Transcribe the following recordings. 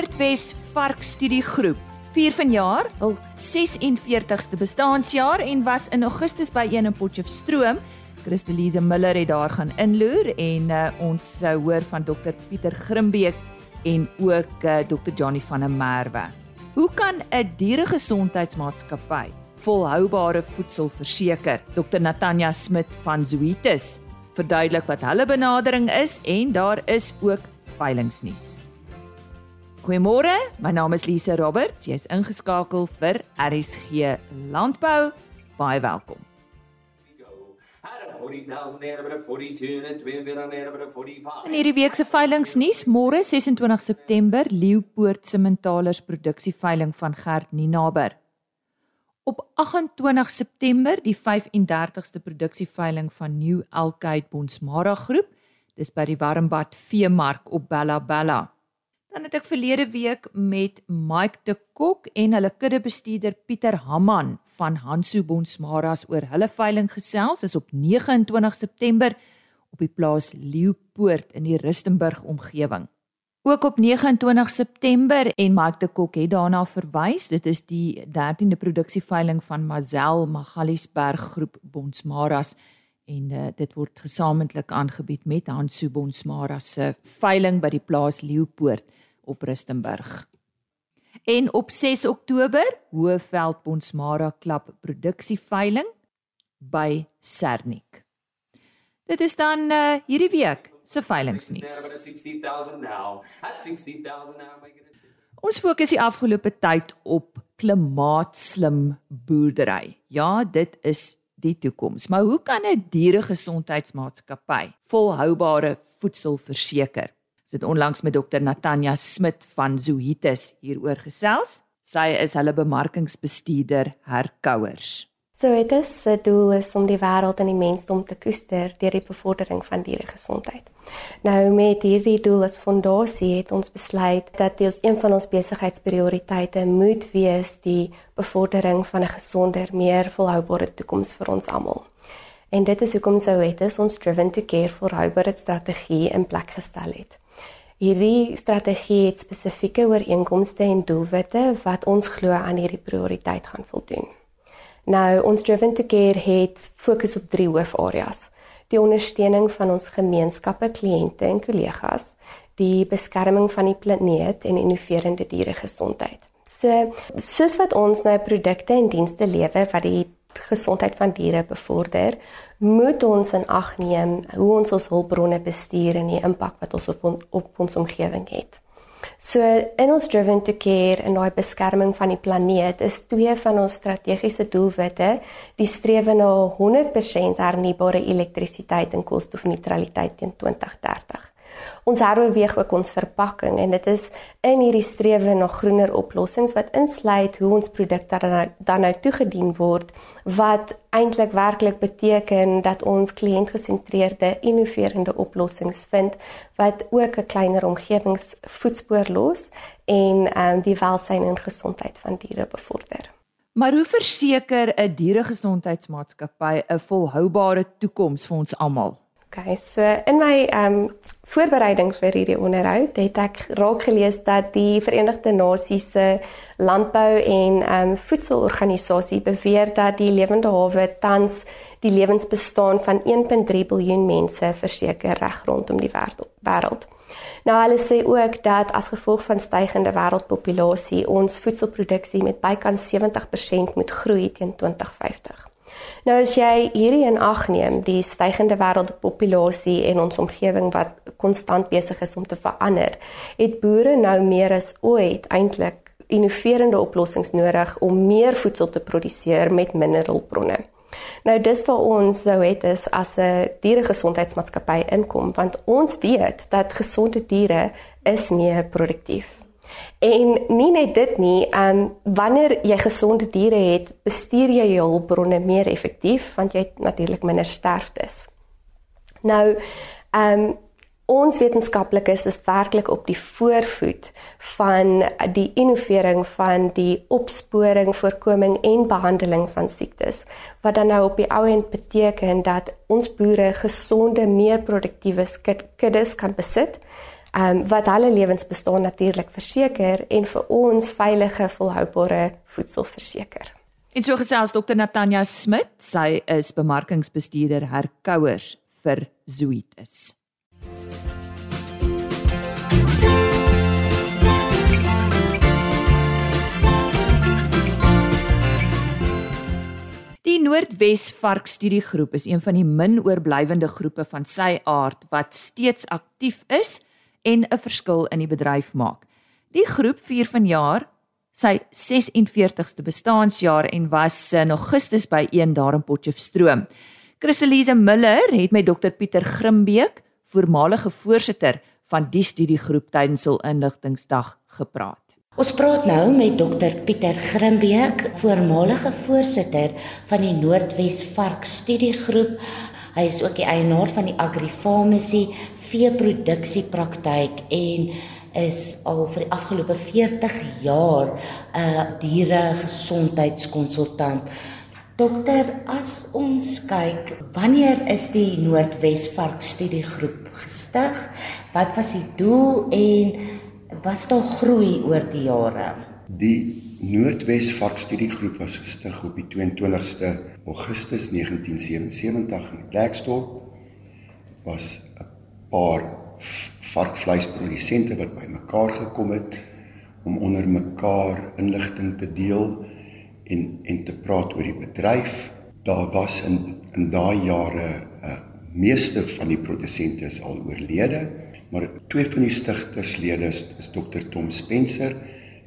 Noordwes Varkstudiegroep vier vanjaar hul 46ste bestaanjaar en was in Augustus by een in Potchefstroom. Christelise Miller het daar gaan inloer en uh, ons sou hoor van Dr Pieter Grimbeek en ook uh, Dr Johnny van der Merwe. Hoe kan 'n dieregesondheidsmaatskappy volhoubare voedsel verseker? Dr Natanja Smit van Zoetis verduidelik wat hulle benadering is en daar is ook veilingnuus. Goeiemôre, my naam is Lise Roberts. Jy's ingeskakel vir RSG Landbou. Baie welkom. In hierdie week se veilingnuus, môre 26 September, Leeupoort Sementalers produksieveiling van Gert Ninaber. Op 28 September, die 35ste produksieveiling van New Alkite Bonsmara Groep, dis by die Warmbad Veemark op Bella Bella. Dan het ek verlede week met Mike de Kok en hulle kuddebestuurder Pieter Hamman van Hansu Bonsmaras oor hulle veiling gesels is op 29 September op die plaas Leeupoort in die Rustenburg omgewing. Ook op 29 September en Mike de Kok het daarna verwys, dit is die 13de produksieveiling van Mazel Magaliesberg groep Bonsmaras en uh, dit word gesamentlik aangebied met Hansu Bonsmara se veiling by die plaas Leeupoort op Rustenburg. En op 6 Oktober, Hoëveld Bonsmara klap produksieveiling by Sernik. Dit is dan uh, hierdie week se veilingsnuus. Ons fokus die afgelope tyd op klimaatslim boerdery. Ja, dit is die toekoms. Maar hoe kan 'n dieregesondheidsmaatskappy volhoubare voedsel verseker? Ons het onlangs met dokter Natanja Smit van Zoetis hieroor gesels. Sy is hulle bemarkingsbestuurder herkouers. Zoetis se doel is om die wêreld en die mensdom te koester deur die bevordering van dieregesondheid. Nou met hierdie doel as fondasie het ons besluit dat dit een van ons besigheidsprioriteite moet wees die bevordering van 'n gesonder, meer volhoubare toekoms vir ons almal. En dit is hoekom Zoetis ons driven to care volhoubare strategie in plek gestel het. Hierdie strategie het spesifieke ooreenkomste en doelwitte wat ons glo aan hierdie prioriteit gaan voldoen. Nou, ons Driven to Care het fokus op drie hoofareas: die ondersteuning van ons gemeenskappe, kliënte en kollegas, die beskerming van die planeet en innoverende dieregesondheid. So, soos wat ons nou produkte en dienste lewer wat die gesondheid van diere bevorder, moet ons in ag neem hoe ons ons hulpbronne bestuur en die impak wat ons op on, op ons omgewing het. So in ons driven to care en daai beskerming van die planeet is twee van ons strategiese doelwitte die strewe na 100% hernubare elektrisiteit en koolstofneutraliteit teen 2030. Ons heroorweeg ook ons verpakking en dit is in hierdie strewe na groener oplossings wat insluit hoe ons produkte dan, dan nou toegedien word wat eintlik werklik beteken dat ons kliëntgesentreerde innoverende oplossings vind wat ook 'n kleiner omgewingsvoetspoor los en um, die welstand en gesondheid van diere bevorder. Maar hoe verseker 'n dieregesondheidsmaatskappy 'n volhoubare toekoms vir ons almal? Okay, so in my um, voorbereiding vir hierdie onderhoud het ek raak gelees dat die Verenigde Nasies se landbou en ehm um, voedselorganisasie beweer dat die lewende hawe tans die lewensbestaan van 1.3 miljard mense verseker reg rondom die wêreld. Nou hulle sê ook dat as gevolg van stygende wêreldpopulasie ons voedselproduksie met bykans 70% moet groei teen 2050. Nou as jy hierdie in ag neem, die stygende wêreldpopulasie en ons omgewing wat konstant besig is om te verander, het boere nou meer as ooit eintlik innoverende oplossings nodig om meer voedsel te produseer met minder hulpbronne. Nou dis vir ons sou het is as 'n dieregesondheidsmaatskappy inkom want ons weet dat gesonde diere is meer produktief. En nie net dit nie, ehm um, wanneer jy gesonde diere het, bestuur jy jou hulpbronne meer effektief want jy het natuurlik minder sterftes. Nou, ehm um, ons wetenskaplikes is werklik op die voorvoet van die innovering van die opsporing, voorkoming en behandeling van siektes wat dan nou op die ou end beteken dat ons boere gesonde, meer produktiewe kuddes kan besit um, wat hulle lewensbestaan natuurlik verseker en vir ons veilige volhoubare voedsel verseker. En so gesels Dr Natanja Smit, sy is bemarkingsbestuurder herkouers vir Zoetis. Die Noordwes Vark Studiegroep is een van die min oorblywende groepe van sy aard wat steeds aktief is en 'n verskil in die bedryf maak. Die groep vier vanjaar sy 46ste bestaanjaar en was in Augustus by een daar in Potchefstroom. Christelise Miller het met Dr Pieter Grimbeek, voormalige voorsitter van die studiegroep tydens hul inligtingsdag gepraat. Ons praat nou met Dr Pieter Grimbeek, voormalige voorsitter van die Noordwes Vark Studiegroep. Hy is ook die eienaar van die Agrifarmasie veeproduksiepraktyk en is al vir die afgelope 40 jaar 'n diere gesondheidskonsultant. Dokter, as ons kyk, wanneer is die Noordwes Vark Studiegroep gestig? Wat was die doel en was daar groei oor die jare? Die Noordwes Vark Studiegroep was gestig op die 22ste Augustus 1977 in Blackstone. Dit was paar varkvleisprodusente wat bymekaar gekom het om onder mekaar inligting te deel en en te praat oor die bedryf. Daar was in in daai jare uh, meeste van die produsente is al oorlede, maar twee van die stigterslede is, is Dr Tom Spencer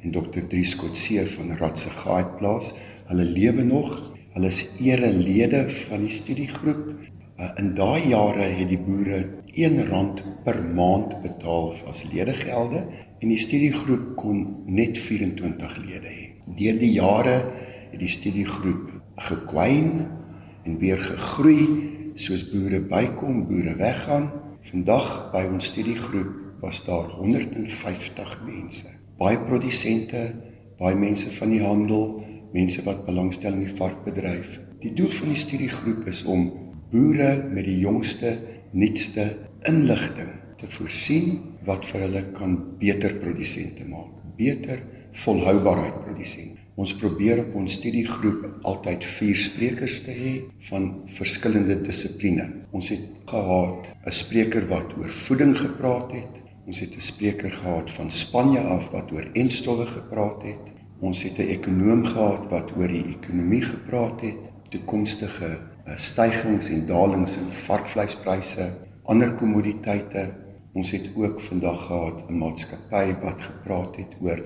en Dr Dries Kotse van Ratsegaai plaas. Hulle lewe nog. Hulle is erelede van die studiegroep. Uh, in daai jare het die boere R1 per maand betaal as ledegelde en die studiegroep kon net 24 lede hê. Deur die jare het die studiegroep gekwyn en weer gegroei soos boere bykom, boere weggaan. Vandag by ons studiegroep was daar 150 mense. Baie produsente, baie mense van die handel, mense wat belangstel in die varkbedryf. Die doel van die studiegroep is om boere met die jongste nuutste inligting te voorsien wat vir hulle kan beter produsente maak, beter volhoubaarheid produsente. Ons probeer op ons studiegroep altyd vier sprekers te hê van verskillende dissipline. Ons het gehad 'n spreker wat oor voeding gepraat het. Ons het 'n spreker gehad van Spanje af wat oor enstowwe gepraat het. Ons het 'n ekonoom gehad wat oor die ekonomie gepraat het, toekomstige stygings en dalings in varkvleispryse, ander kommoditeite. Ons het ook vandag gehad 'n maatskappy wat gepraat het oor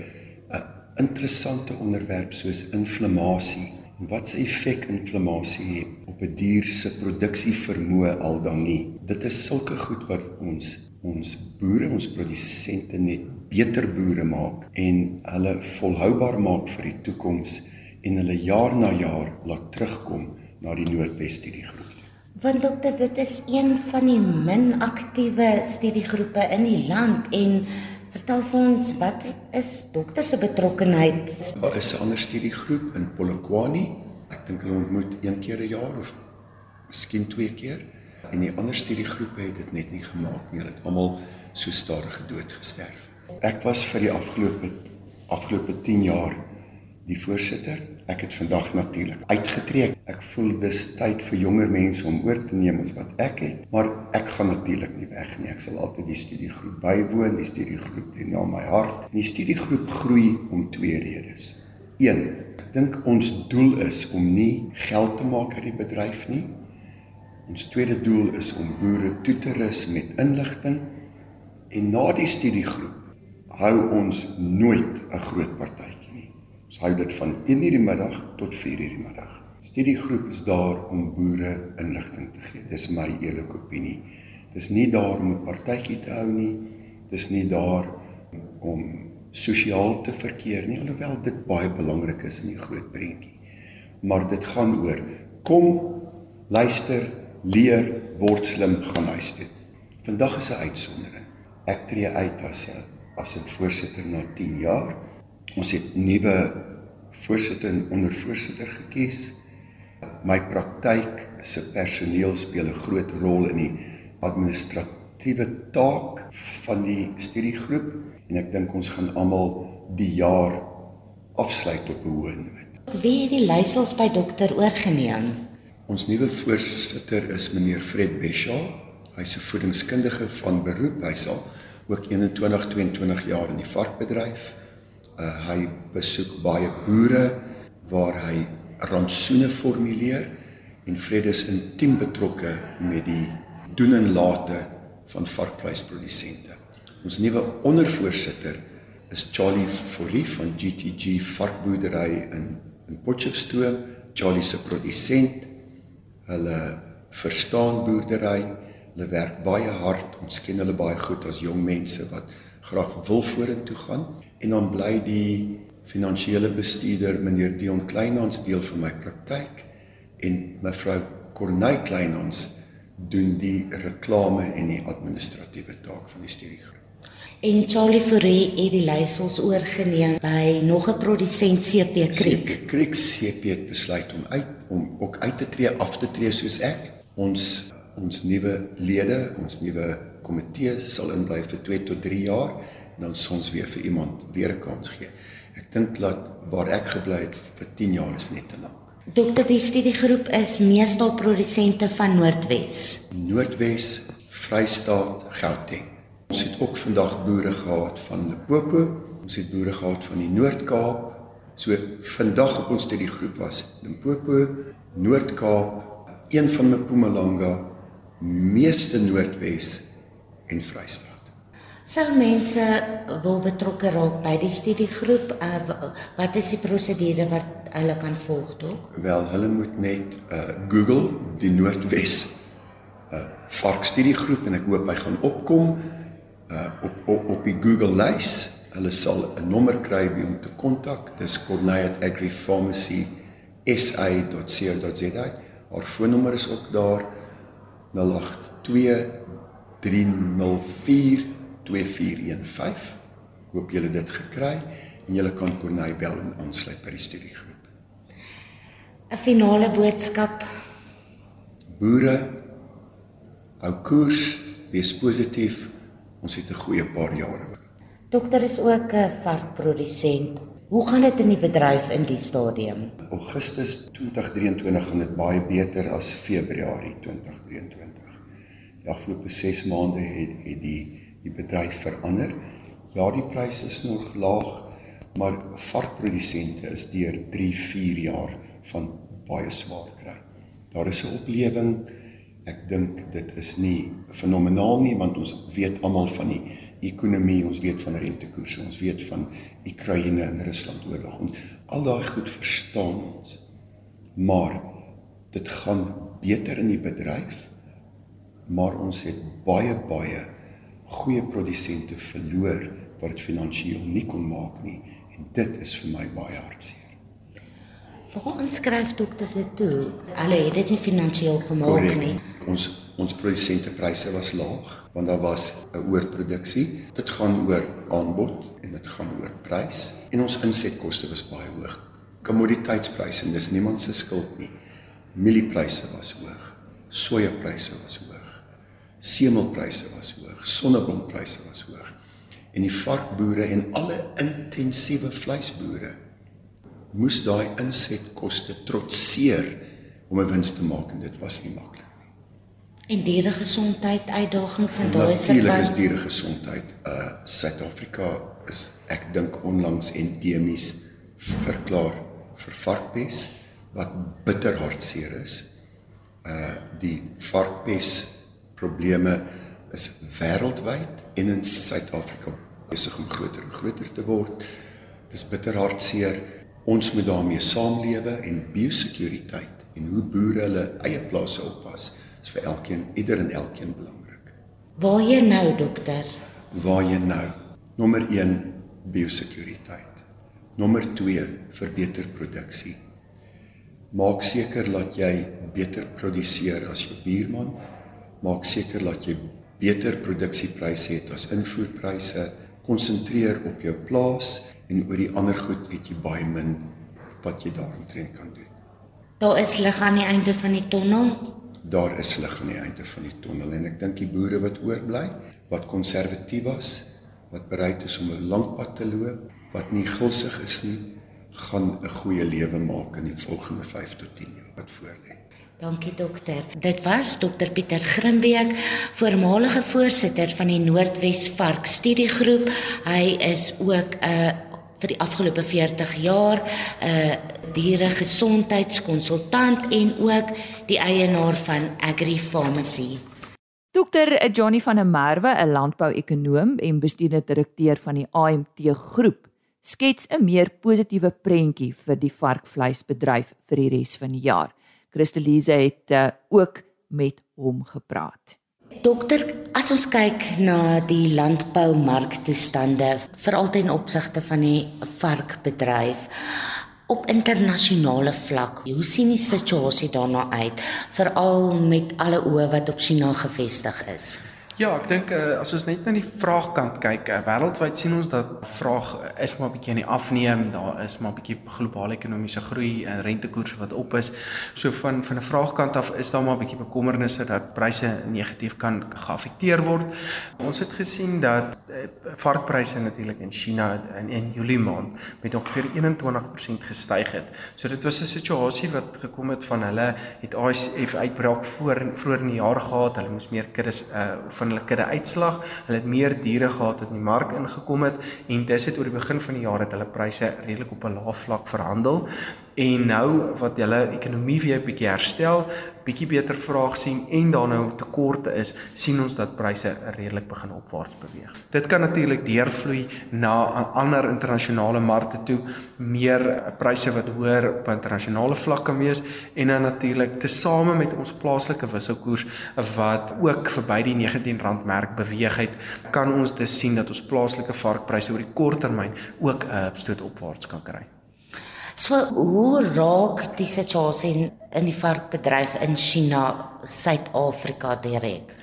'n interessante onderwerp soos inflammasie en wat se effek inflammasie het op 'n dier se produksievermoë al dan nie. Dit is sulke goed wat ons ons boere, ons produsente net beter boere maak en hulle volhoubaar maak vir die toekoms en hulle jaar na jaar laat terugkom na die Noordwes studiegroep. Want dokter, dit is een van die min aktiewe studiegroepe in die land en vertel vir ons wat is dokter se betrokkeheid? Daar is 'n ander studiegroep in Polokwane. Ek dink hulle ontmoet een keer 'n jaar of miskien twee keer. En die ander studiegroepe het dit net nie gemaak nie. Hulle het almal so stadig gedood gesterf. Ek was vir die afgelope afgelope 10 jaar die voorsitter. Ek het vandag natuurlik uitgetree. Ek voel dis tyd vir jonger mense om oor te neem as wat ek het, maar ek gaan natuurlik nie weg nie. Ek sal altyd die studiegroep bywoon. Die studiegroep lê na my hart. Die studiegroep groei om twee redes. 1. Ek dink ons doel is om nie geld te maak uit die bedryf nie. Ons tweede doel is om boere toe te rus met inligting en na die studiegroep hou ons nooit 'n groot party Ons hou dit van 1:00 die middag tot 4:00 die middag. Studiegroep is daar om boere inligting te gee. Dis my eerlike opinie. Dis nie daar om 'n partytjie te hou nie. Dis nie daar om sosiaal te verkeer nie, alhoewel dit baie belangrik is in die groot prentjie. Maar dit gaan oor kom luister, leer, word slim, gaan huis toe. Vandag is 'n uitsondering. Ek tree uit as 'n as 'n voorsitter na 10 jaar Ons het nuwe voorsitter en ondervoorsitter gekies. My praktyk se personeel speel 'n groot rol in die administratiewe taak van die studiegroep en ek dink ons gaan almal die jaar afsluit op 'n hoë noot. Wie het die leiersels by dokter oorgeneem? Ons nuwe voorsitter is meneer Fred Beshaw. Hy's 'n voedingskundige van beroep. Hy's al ook 21 22 jaar in die varkbedryf. Uh, hy besoek baie boere waar hy rantsoene formuleer en Fred is intiem betrokke met die doen en late van varkvleisprodusente. Ons nuwe ondervoorsitter is Charlie Forrie van GTG varkboerdery in in Potchefstroom. Charlie se produsent. Hulle verstaan boerdery. Hulle werk baie hard. Ons ken hulle baie goed as jong mense wat graag wil vorentoe gaan en dan bly die finansiële bestuurder meneer Dion Kleinhans deel van my praktyk en mevrou Corneille Kleinhans doen die reklame en die administratiewe taak van die studiegroep. En Charlie Forrie het die leiersels oorgeneem by nog 'n produsent CP Creek. CP Creek CP het besluit om uit om ook uit te tree, af te tree soos ek. Ons ons nuwe lede, ons nuwe komitee sal inbly vir 2 tot 3 jaar dan soms weer vir iemand weer 'n kans gee. Ek dink dat waar ek gebly het vir 10 jaar is net te lank. Dokter, die studiegroep is meestal produsente van Noordwes. Noordwes, Vrystaat, Gauteng. Ons het ook vandag boere gehad van Limpopo, ons het boere gehad van die Noord-Kaap. So vandag op ons studiegroep was Limpopo, Noord-Kaap, een van Mpumalanga, meeste Noordwes en Vrystaat. Sou mense wil betrokke raak by die studiegroep, uh, wat is die prosedure wat hulle kan volg dok? Wel, hulle moet net uh Google die Noordwes uh vark studiegroep en ek hoop hy gaan opkom uh op op, op die Google lys. Hulle sal 'n nommer kry by om te kontak. Dis Corneille Agri Pharmacy sa.co.za. Haar foonnommer is ook daar 082 304 2415. Ek hoop julle dit gekry en julle kan Corneille bel en aansluit by die studiegroep. 'n Finale boodskap. Boere hou koers, wees positief. Ons het 'n goeie paar jare. Dokter is ook 'n varkprodusent. Hoe gaan dit in die bedryf in die stadium? Augustus 2023 gaan dit baie beter as Februarie 2023. Die afgelope 6 maande het het die die bedryf verander. Ja, die pryse is nog laag, maar varkprodusente is deur 3, 4 jaar van baie swaar kry. Daar is 'n oplewing. Ek dink dit is nie fenomenaal nie want ons weet almal van die ekonomie, ons weet van rentekoerse, ons weet van Oekraïne en Rusland oorlog. Ons al daai goed verstaan ons. Maar dit gaan beter in die bedryf. Maar ons het baie baie goeie produsente verloor wat dit finansiëel nie kon maak nie en dit is vir my baie hartseer. Waar aanskryf dokter dit toe? Hulle het dit nie finansiëel gemaak Correct. nie. Ons ons produsentepryse was laag want daar was 'n oorproduksie. Dit gaan oor aanbod en dit gaan oor prys en ons insetkoste was baie hoog. Kommoditeitspryse en dis niemand se skuld nie. Mieliepryse was hoog. Sojapryse was hoog. Semelpryse was hoog sonneblomprys was hoog. En die varkboere en alle intensiewe vleisboere moes daai insetkoste trotseer om 'n wins te maak en dit was nie maklik nie. En diere gesondheid uitdagings in daai verband. Natuurlik is diere gesondheid uh Suid-Afrika is ek dink onlangs endemies verklaar vir varkpes wat bitter hartseer is. Uh die varkpes probleme is wêreldwyd en in Suid-Afrika besig om groter en groter te word. Dis bitter hartseer. Ons moet daarmee saamlewe en biosekuriteit en hoe boere hulle eie plase oppas is vir elkeen, ieder en elkeen belangrik. Waar jy nou, dokter? Waar jy nou? Nommer 1 biosekuriteit. Nommer 2 verbeter produksie. Maak seker dat jy beter produseer as jou buurman. Maak seker dat jy beter produksiepryse het as invoerpryse, konsentreer op jou plaas en oor die ander goed het jy baie min wat jy daaromtrent kan doen. Daar is lig aan die einde van die tonnel. daar is lig aan die einde van die tonnel en ek dink die boere wat oorbly, wat konservatief was, wat bereid is om 'n lang pad te loop, wat nie gulsig is nie, gaan 'n goeie lewe maak in die volgende 5 tot 10 jaar wat voorlê. Dankie dokter. Dit was dokter Pieter Grimbeek, voormalige voorsitter van die Noordwes Vark Studiegroep. Hy is ook 'n uh, vir die afgelope 40 jaar 'n uh, dieregesondheidskonsultant en ook die eienaar van Agri Pharmacy. Dr Johnny van der Merwe, 'n landbouekonoom en bestuurende direkteur van die AMT groep, skets 'n meer positiewe prentjie vir die varkvleisbedryf vir die res van die jaar. Christelise het uh, ook met hom gepraat. Dokter, as ons kyk na die landboumarktoestande, veral ten opsigte van die varkbedryf op internasionale vlak, hoe sien die situasie daarna uit, veral met alle oë wat op China gefestig is? Ja, ek dink uh, as ons net na die vraagkant kyk, uh, wêreldwyd sien ons dat vraag is maar bietjie aan die afneem. Daar is maar bietjie globale ekonomiese groei en rentekoerse wat op is. So van van 'n vraagkant af is daar maar bietjie bekommernisse dat pryse negatief kan geaffekteer word. Ons het gesien dat uh, varkpryse natuurlik in China in in Julie maand met ongeveer 21% gestyg het. So dit was 'n situasie wat gekom het van hulle het ASF uitbraak voor vroeër in die jaar gehad. Hulle moes meer kuddes uh van van hulle kudde uitslag. Hulle het meer diere gehad wat in die mark ingekom het en dis het oor die begin van die jaar het hulle pryse redelik op 'n lae vlak verhandel. En nou wat hulle ekonomie weer 'n bietjie herstel, bietjie beter vraag sien en daar nou tekorte is, sien ons dat pryse redelik begin opwaarts beweeg. Dit kan natuurlik deurvloei na ander internasionale markte toe, meer pryse wat hoër op internasionale vlak kan wees en dan natuurlik tesame met ons plaaslike wisselkoers wat ook verby die R19 merk beweeg het, kan ons dus sien dat ons plaaslike varkpryse oor die kort termyn ook 'n stoot opwaarts kan kry. So hoe raak die situasie in die varkbedryf in China Suid-Afrika direk?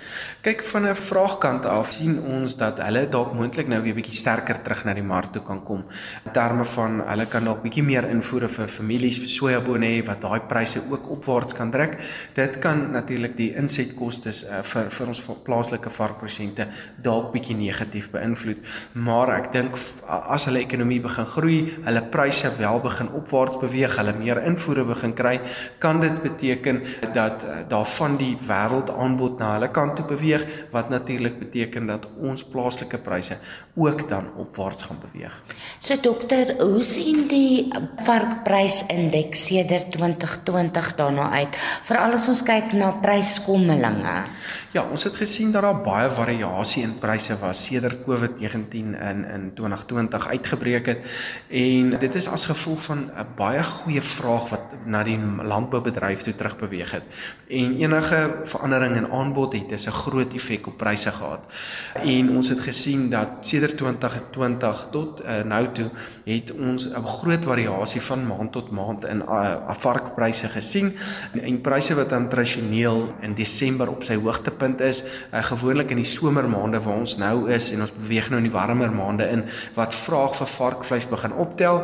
Kyk van 'n vraagkant af sien ons dat hulle dalk moontlik nou weer bietjie sterker terug na die mark toe kan kom. In terme van hulle kan dalk bietjie meer invoere vir families vir sojabone hê wat daai pryse ook opwaarts kan trek. Dit kan natuurlik die insetkoste uh, vir vir ons plaaslike varkprodusente dalk bietjie negatief beïnvloed. Maar ek dink as hulle ekonomie begin groei, hulle pryse wel begin opwaarts beweeg, hulle meer invoere begin kry, kan dit beteken dat uh, daarvan die wêreld aanbod na hulle kant toe beweeg wat natuurlik beteken dat ons plaaslike pryse ook dan opwaarts gaan beweeg. So dokter, hoe sien die varkprysindeks sedert 2020 daarna uit? Veral as ons kyk na pryskommelinge. Ja, ons het gesien dat daar baie variasie in pryse was sedert COVID-19 in in 2020 uitgebreek het en dit is as gevolg van 'n baie goeie vraag wat na die landboubedryf toe terugbeweeg het. En enige verandering in aanbod het 'n groot effek op pryse gehad. En ons het gesien dat sedert 2020 tot uh, nou toe het ons 'n groot variasie van maand tot maand in uh, varkpryse gesien en, en pryse wat dan tradisioneel in Desember op sy hoogtepunt punt is uh, gewoonlik in die somermaande waar ons nou is en ons beweeg nou in die warmer maande in wat vraag vir varkvleis begin optel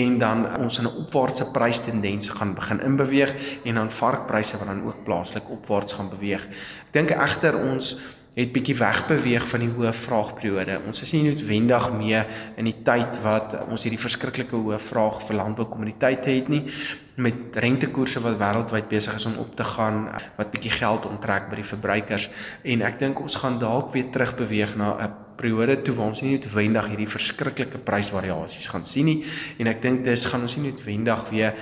en dan ons in 'n opwaartse prystendens gaan begin inbeweeg en dan varkpryse wat dan ook plaaslik opwaarts gaan beweeg. Ek dink egter ons het bietjie wegbeweeg van die hoë vraagperiode. Ons is nie noodwendig meer in die tyd wat ons hierdie verskriklike hoë vraag vir landboukommoditeite het nie met rentekoerse wat wêreldwyd besig is om op te gaan wat bietjie geld onttrek by die verbruikers. En ek dink ons gaan dalk weer terugbeweeg na 'n periode toe waar ons nie noodwendig hierdie verskriklike prysvariasies gaan sien nie. En ek dink dis gaan ons nie noodwendig weer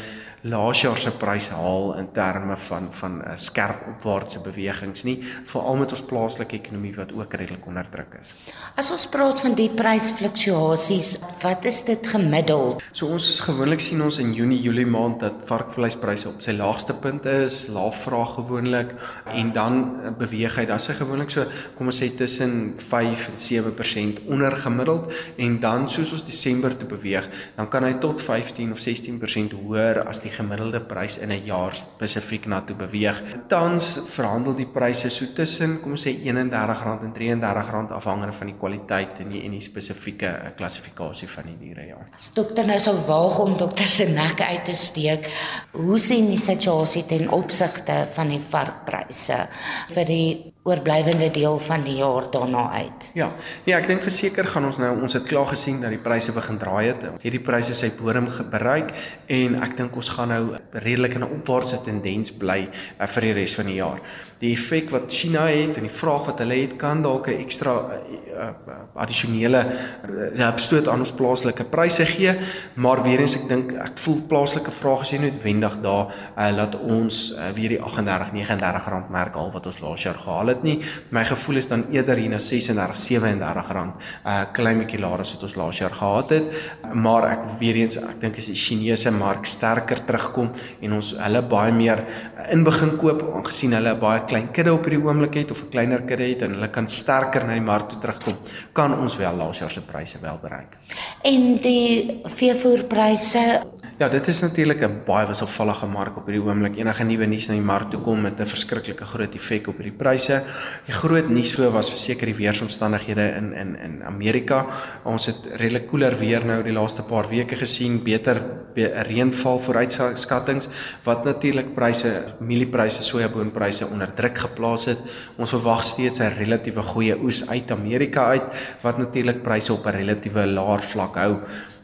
laas jaar se pryse haal in terme van van 'n uh, skerp opwaartse bewegings nie veral met ons plaaslike ekonomie wat ook redelik onder druk is. As ons praat van die prysfluktuasies, wat is dit gemiddeld? So ons gewoonlik sien ons in Junie, Julie maand dat varkvleispryse op sy laagste punt is, laaf vraag gewoonlik en dan uh, beweeg hy dan sy gewoonlik so kom ons sê tussen 5 en 7% onder gemiddeld en dan soos ons Desember toe beweeg, dan kan hy tot 15 of 16% hoër as die die gemiddelde prys in 'n jaar spesifiek na toe beweeg. Tans verhandel die pryse so tussen kom ons sê R31 en R33 afhangende van die kwaliteit en die en die spesifieke eh, klassifikasie van die diere ja. As dokter nou sou waag om dokter se nek uit te steek, hoe sien die situasie ten opsigte van die varkpryse vir die oorblywende deel van die jaar daarna uit. Ja. Ja, ek dink verseker gaan ons nou ons het klaar gesien dat die pryse begin draai het. Hierdie pryse sy bodem bereik en ek dink ons gaan nou redelik in 'n opwaartse tendens bly uh, vir die res van die jaar die effek wat China het en die vraag wat hulle het kan dalk 'n ekstra uh, uh, addisionele uh, opstoot aan ons plaaslike pryse gee maar weer eens ek dink ek voel plaaslike vraag is nie noodwendig daar uh, laat ons uh, weer die 38 39 rand merk al wat ons laas jaar gehaal het nie my gevoel is dan eerder hier na 36 37 rand 'n uh, klein bietjie laer as wat ons laas jaar gehad het maar ek weer eens ek dink as die Chinese mark sterker terugkom en ons hulle baie meer in begin koop aangesien hulle baie klein kudde op hierdie oomblik het of 'n kleiner kudde het en hulle kan sterker na die mark toe terugkom, kan ons wel laas jaar se pryse wel bereik. En die veevoerpryse Ja, dit is natuurlik 'n baie wisselvallige mark op hierdie oomblik. Enige nuwe nuus na die mark toe kom met 'n verskriklike groot effek op hierdie pryse. Die groot nuus voor was verseker die weeromstandighede in in in Amerika. Ons het redelik koeler weer nou die laaste paar weke gesien, beter be, reënval vooruitskattinge wat natuurlik pryse, mieliepryse, sojaboonpryse onder druk geplaas het. Ons verwag steeds 'n relatiewe goeie oes uit Amerika uit wat natuurlik pryse op 'n relatiewe laer vlak hou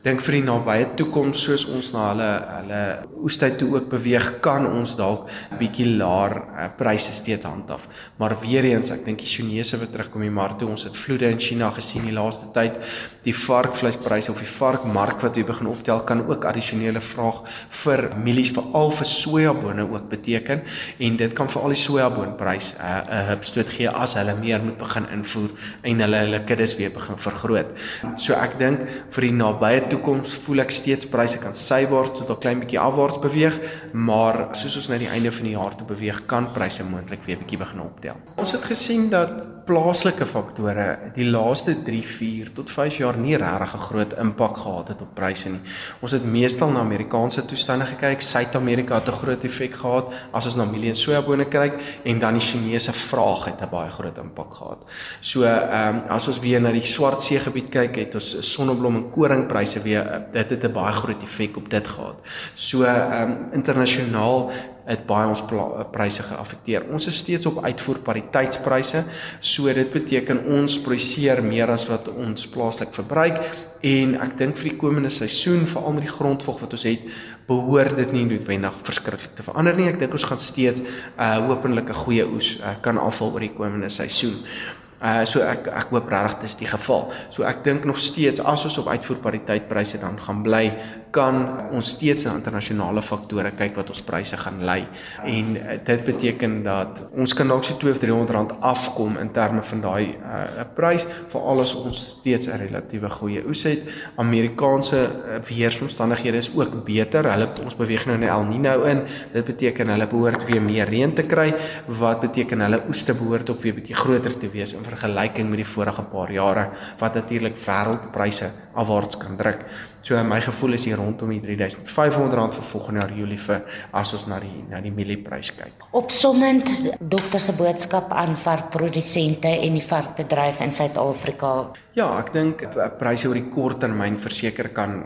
dink vir die nabye toekoms soos ons na hulle hulle oestyd toe ook beweeg kan ons dalk bietjie laer uh, pryse steeds handhaaf. Maar weer eens, ek dink die Chinese wat terugkom die mark toe, ons het vloede in China gesien die laaste tyd. Die varkvleispryse of die varkmark wat weer begin optel kan ook addisionele vraag vir mielies veral vir sojabone ook beteken en dit kan vir al die sojaboonprys 'n uh, 'n hupstoot gee as hulle meer moet begin invoer en hulle hulle kuddes weer begin vergroot. So ek dink vir die nabye toekoms voel ek steeds pryse kan sywaarts tot 'n klein bietjie afwaarts beweeg, maar soos ons na die einde van die jaar toe beweeg, kan pryse moontlik weer bietjie begin optel. Ons het gesien dat plaaslike faktore die laaste 3, 4 tot 5 jaar nie regtig 'n groot impak gehad het op pryse nie. Ons het meestal na Amerikaanse toestande gekyk. Suid-Amerika het 'n groot effek gehad as ons na mielie en sojabone kyk en dan die Chinese vraag het 'n baie groot impak gehad. So, ehm um, as ons weer na die Swartsee gebied kyk, het ons sonneblom en koringpryse weer dit het 'n baie groot effek op dit gehad. So ehm um, internasionaal het baie ons pryse geaffekteer. Ons is steeds op uitvoerpariteitspryse. So dit beteken ons produseer meer as wat ons plaaslik verbruik en ek dink vir die komende seisoen veral met die grondvog wat ons het, behoort dit nie noodwendig verskriklik te verander nie. Ek dink ons gaan steeds 'n uh, hopelik 'n goeie oes uh, kan afval oor die komende seisoen. Uh so ek ek hoop regtig dis die geval. So ek dink nog steeds as ons op uitvoerpariteitpryse dan gaan bly, kan ons steeds na internasionale faktore kyk wat ons pryse gaan lei. En uh, dit beteken dat ons kan dalk so 2 of 300 rand afkom in terme van daai 'n uh, prys vir alles ons steeds 'n relatiewe goeie oes het. Amerikaanse uh, weeromstandighede is ook beter. Hulle ons beweeg nou in El Niño in. Dit beteken hulle behoort weer meer reën te kry wat beteken hulle oeste behoort ook weer bietjie groter te wees in vergelyking met die vorige paar jare wat natuurlik wêreldpryse afwaarts kan druk. So my gevoel is hier rondom die R3500 vir volgende jaar Julie vir as ons na die na die mielieprys kyk. Opsommend dokter se boodskap aan varkprodusente en die varkbedryf in Suid-Afrika. Ja, ek dink pryse oor die kort termyn verseker kan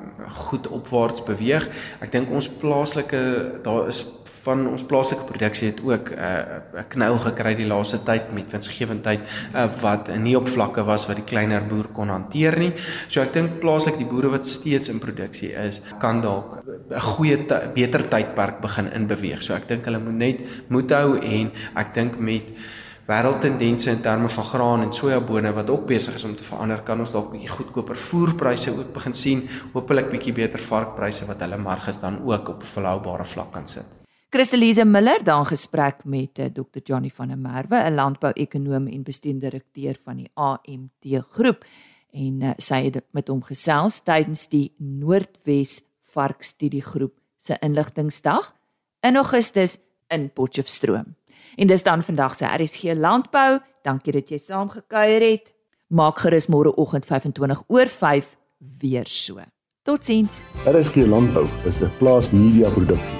goed opwaarts beweeg. Ek dink ons plaaslike daar is van ons plaaslike produksie het ook 'n uh, 'n knou gekry die laaste tyd met winsgewendheid uh, wat nie op vlakke was wat die kleiner boer kon hanteer nie. So ek dink plaaslik die boere wat steeds in produksie is, kan dalk 'n goeie beter tydperk begin inbeweeg. So ek dink hulle moet net moed hou en ek dink met wêreldtendense in terme van graan en sojabone wat ook besig is om te verander, kan ons dalk bietjie goedkoper voerpryse ook begin sien, hopelik bietjie beter varkpryse wat hulle marges dan ook op 'n volhoubare vlak kan sit. Christelise Miller dan gesprek met eh, Dr Johnny van der Merwe, 'n landbouekonoom en bestuurder van die AMT groep en uh, sy het met hom gesels tydens die Noordwes Varkstudiegroep se inligtingsdag in Augustus in Potchefstroom. En dis dan vandag se RSG landbou. Dankie dat jy saamgekuier het. Maak gerus môreoggend 25 oor 5 weer so. Totsiens. RSG landbou is 'n plaas media produksie